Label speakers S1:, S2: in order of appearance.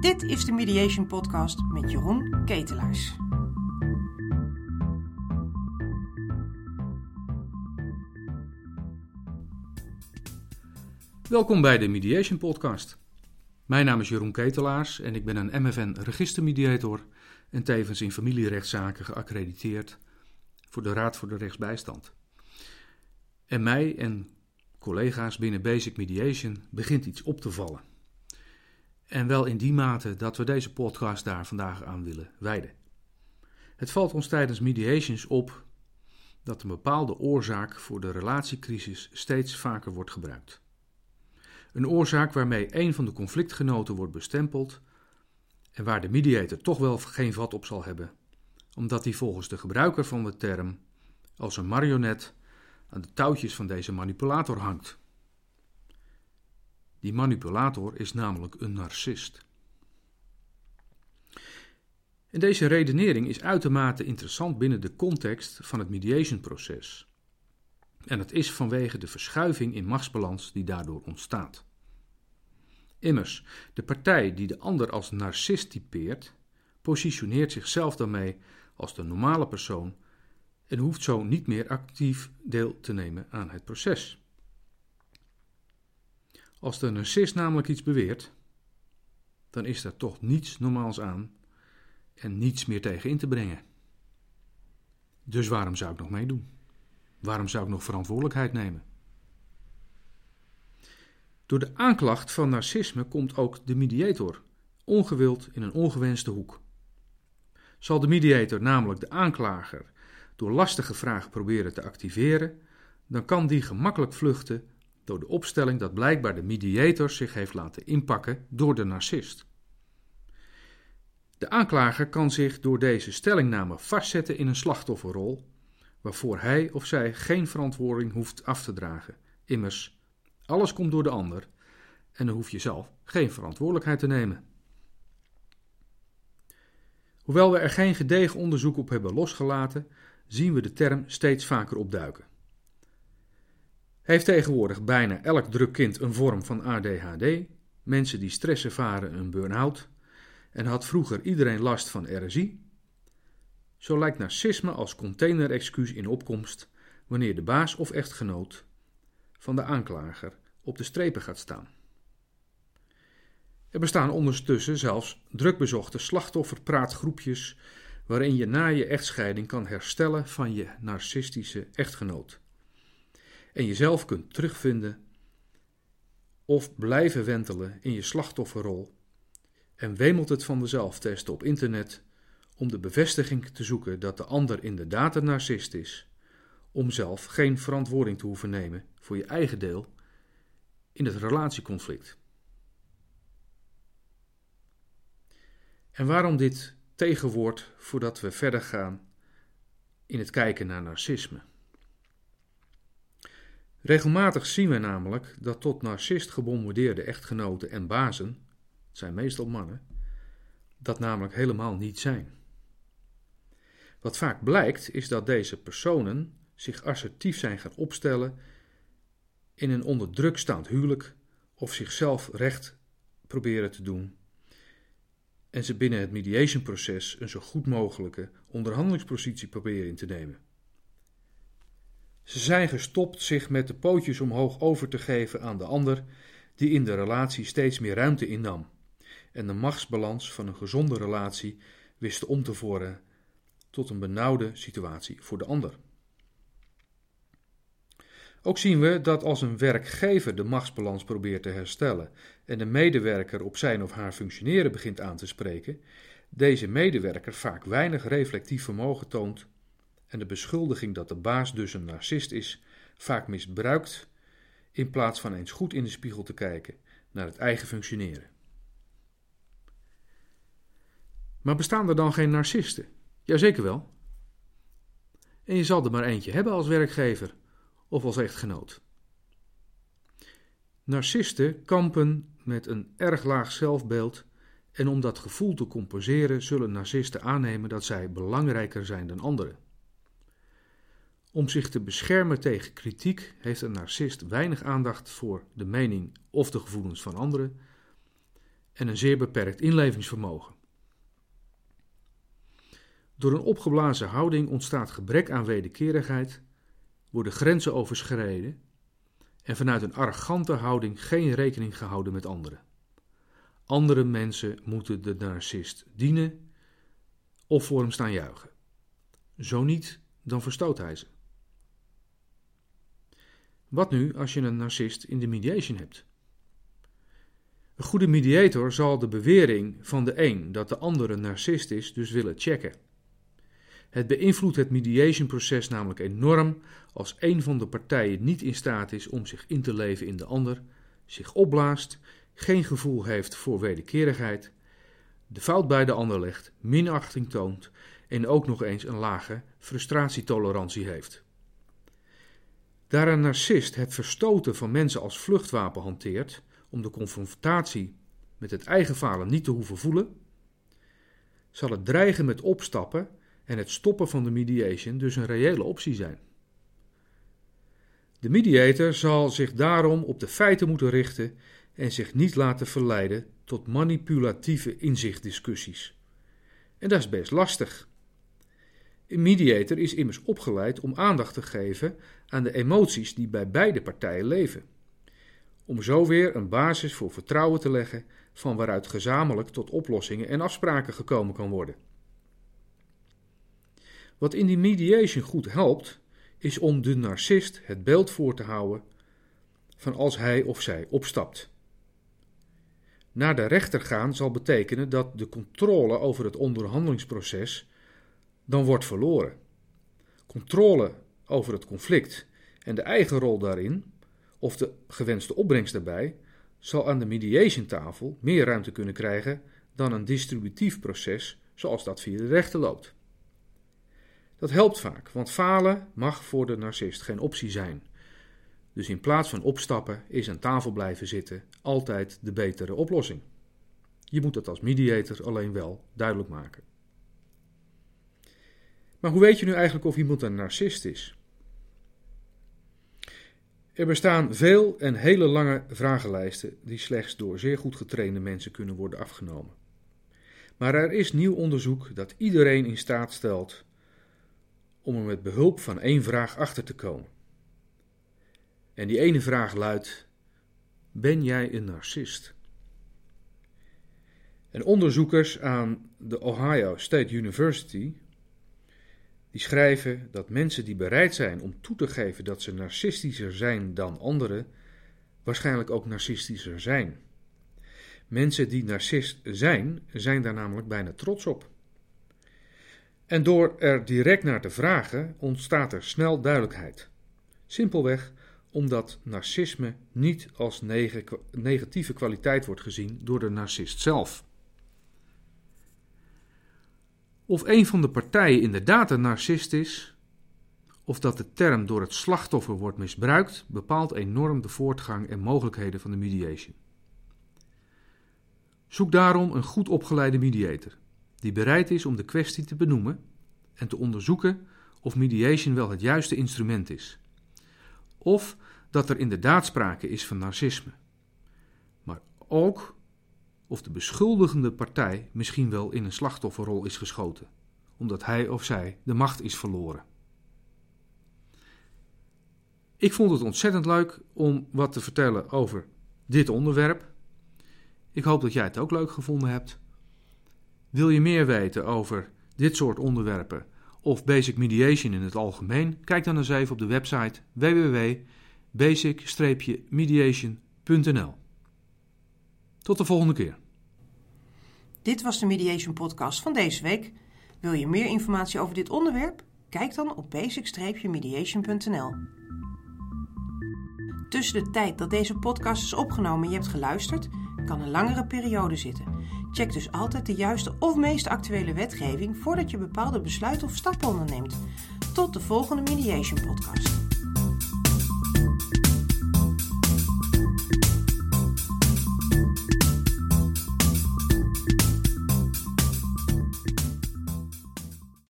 S1: Dit is de Mediation Podcast met Jeroen Ketelaars.
S2: Welkom bij de Mediation Podcast. Mijn naam is Jeroen Ketelaars en ik ben een MFN registermediator en tevens in familierechtszaken geaccrediteerd voor de Raad voor de Rechtsbijstand. En mij en collega's binnen Basic Mediation begint iets op te vallen. En wel in die mate dat we deze podcast daar vandaag aan willen wijden. Het valt ons tijdens mediations op dat een bepaalde oorzaak voor de relatiecrisis steeds vaker wordt gebruikt. Een oorzaak waarmee een van de conflictgenoten wordt bestempeld en waar de mediator toch wel geen vat op zal hebben, omdat hij volgens de gebruiker van de term als een marionet aan de touwtjes van deze manipulator hangt. Die manipulator is namelijk een narcist. En deze redenering is uitermate interessant binnen de context van het mediation-proces. En het is vanwege de verschuiving in machtsbalans die daardoor ontstaat. Immers, de partij die de ander als narcist typeert, positioneert zichzelf daarmee als de normale persoon en hoeft zo niet meer actief deel te nemen aan het proces. Als de narcist namelijk iets beweert, dan is er toch niets normaals aan en niets meer tegen in te brengen. Dus waarom zou ik nog meedoen? Waarom zou ik nog verantwoordelijkheid nemen? Door de aanklacht van narcisme komt ook de mediator ongewild in een ongewenste hoek. Zal de mediator namelijk de aanklager door lastige vragen proberen te activeren, dan kan die gemakkelijk vluchten door de opstelling dat blijkbaar de mediator zich heeft laten inpakken door de narcist. De aanklager kan zich door deze stellingname vastzetten in een slachtofferrol, waarvoor hij of zij geen verantwoording hoeft af te dragen. Immers, alles komt door de ander en dan hoef je zelf geen verantwoordelijkheid te nemen. Hoewel we er geen gedegen onderzoek op hebben losgelaten, zien we de term steeds vaker opduiken. Heeft tegenwoordig bijna elk druk kind een vorm van ADHD, mensen die stress ervaren een burn-out, en had vroeger iedereen last van RSI? Zo lijkt narcisme als containerexcuus in opkomst wanneer de baas of echtgenoot van de aanklager op de strepen gaat staan. Er bestaan ondertussen zelfs drukbezochte slachtofferpraatgroepjes waarin je na je echtscheiding kan herstellen van je narcistische echtgenoot. En jezelf kunt terugvinden of blijven wentelen in je slachtofferrol. En wemelt het van de zelftesten op internet om de bevestiging te zoeken dat de ander inderdaad een narcist is, om zelf geen verantwoording te hoeven nemen voor je eigen deel in het relatieconflict. En waarom dit tegenwoord voordat we verder gaan in het kijken naar narcisme? Regelmatig zien we namelijk dat tot narcist gebombardeerde echtgenoten en bazen, het zijn meestal mannen, dat namelijk helemaal niet zijn. Wat vaak blijkt is dat deze personen zich assertief zijn gaan opstellen in een onder druk staand huwelijk of zichzelf recht proberen te doen en ze binnen het mediationproces een zo goed mogelijke onderhandelingspositie proberen in te nemen. Ze zijn gestopt zich met de pootjes omhoog over te geven aan de ander, die in de relatie steeds meer ruimte innam en de machtsbalans van een gezonde relatie wist om te vormen tot een benauwde situatie voor de ander. Ook zien we dat als een werkgever de machtsbalans probeert te herstellen en de medewerker op zijn of haar functioneren begint aan te spreken, deze medewerker vaak weinig reflectief vermogen toont en de beschuldiging dat de baas dus een narcist is, vaak misbruikt, in plaats van eens goed in de spiegel te kijken naar het eigen functioneren. Maar bestaan er dan geen narcisten? Jazeker wel. En je zal er maar eentje hebben als werkgever of als echtgenoot. Narcisten kampen met een erg laag zelfbeeld en om dat gevoel te compenseren zullen narcisten aannemen dat zij belangrijker zijn dan anderen. Om zich te beschermen tegen kritiek heeft een narcist weinig aandacht voor de mening of de gevoelens van anderen, en een zeer beperkt inlevingsvermogen. Door een opgeblazen houding ontstaat gebrek aan wederkerigheid, worden grenzen overschreden en vanuit een arrogante houding geen rekening gehouden met anderen. Andere mensen moeten de narcist dienen of voor hem staan juichen. Zo niet, dan verstoot hij ze. Wat nu als je een narcist in de mediation hebt? Een goede mediator zal de bewering van de een dat de ander een narcist is dus willen checken. Het beïnvloedt het mediationproces namelijk enorm als een van de partijen niet in staat is om zich in te leven in de ander, zich opblaast, geen gevoel heeft voor wederkerigheid, de fout bij de ander legt, minachting toont en ook nog eens een lage frustratietolerantie heeft. Daar een narcist het verstoten van mensen als vluchtwapen hanteert om de confrontatie met het eigen falen niet te hoeven voelen, zal het dreigen met opstappen en het stoppen van de mediation dus een reële optie zijn. De mediator zal zich daarom op de feiten moeten richten en zich niet laten verleiden tot manipulatieve inzichtdiscussies. En dat is best lastig. Een mediator is immers opgeleid om aandacht te geven aan de emoties die bij beide partijen leven. Om zo weer een basis voor vertrouwen te leggen van waaruit gezamenlijk tot oplossingen en afspraken gekomen kan worden. Wat in die mediation goed helpt, is om de narcist het beeld voor te houden van als hij of zij opstapt. Naar de rechter gaan zal betekenen dat de controle over het onderhandelingsproces dan wordt verloren. Controle over het conflict en de eigen rol daarin, of de gewenste opbrengst daarbij, zal aan de mediation-tafel meer ruimte kunnen krijgen dan een distributief proces zoals dat via de rechter loopt. Dat helpt vaak, want falen mag voor de narcist geen optie zijn. Dus in plaats van opstappen is aan tafel blijven zitten altijd de betere oplossing. Je moet het als mediator alleen wel duidelijk maken. Maar hoe weet je nu eigenlijk of iemand een narcist is? Er bestaan veel en hele lange vragenlijsten die slechts door zeer goed getrainde mensen kunnen worden afgenomen. Maar er is nieuw onderzoek dat iedereen in staat stelt om er met behulp van één vraag achter te komen. En die ene vraag luidt: Ben jij een narcist? En onderzoekers aan de Ohio State University die schrijven dat mensen die bereid zijn om toe te geven dat ze narcistischer zijn dan anderen, waarschijnlijk ook narcistischer zijn. Mensen die narcist zijn, zijn daar namelijk bijna trots op. En door er direct naar te vragen ontstaat er snel duidelijkheid. Simpelweg omdat narcisme niet als negatieve kwaliteit wordt gezien door de narcist zelf. Of een van de partijen inderdaad een narcist is, of dat de term door het slachtoffer wordt misbruikt, bepaalt enorm de voortgang en mogelijkheden van de mediation. Zoek daarom een goed opgeleide mediator, die bereid is om de kwestie te benoemen en te onderzoeken of mediation wel het juiste instrument is. Of dat er inderdaad sprake is van narcisme. Maar ook of de beschuldigende partij misschien wel in een slachtofferrol is geschoten, omdat hij of zij de macht is verloren. Ik vond het ontzettend leuk om wat te vertellen over dit onderwerp. Ik hoop dat jij het ook leuk gevonden hebt. Wil je meer weten over dit soort onderwerpen of basic mediation in het algemeen? Kijk dan eens even op de website www.basic-mediation.nl. Tot de volgende keer.
S1: Dit was de Mediation Podcast van deze week. Wil je meer informatie over dit onderwerp? Kijk dan op basic-mediation.nl. Tussen de tijd dat deze podcast is opgenomen en je hebt geluisterd, kan een langere periode zitten. Check dus altijd de juiste of meest actuele wetgeving voordat je bepaalde besluiten of stappen onderneemt. Tot de volgende Mediation Podcast.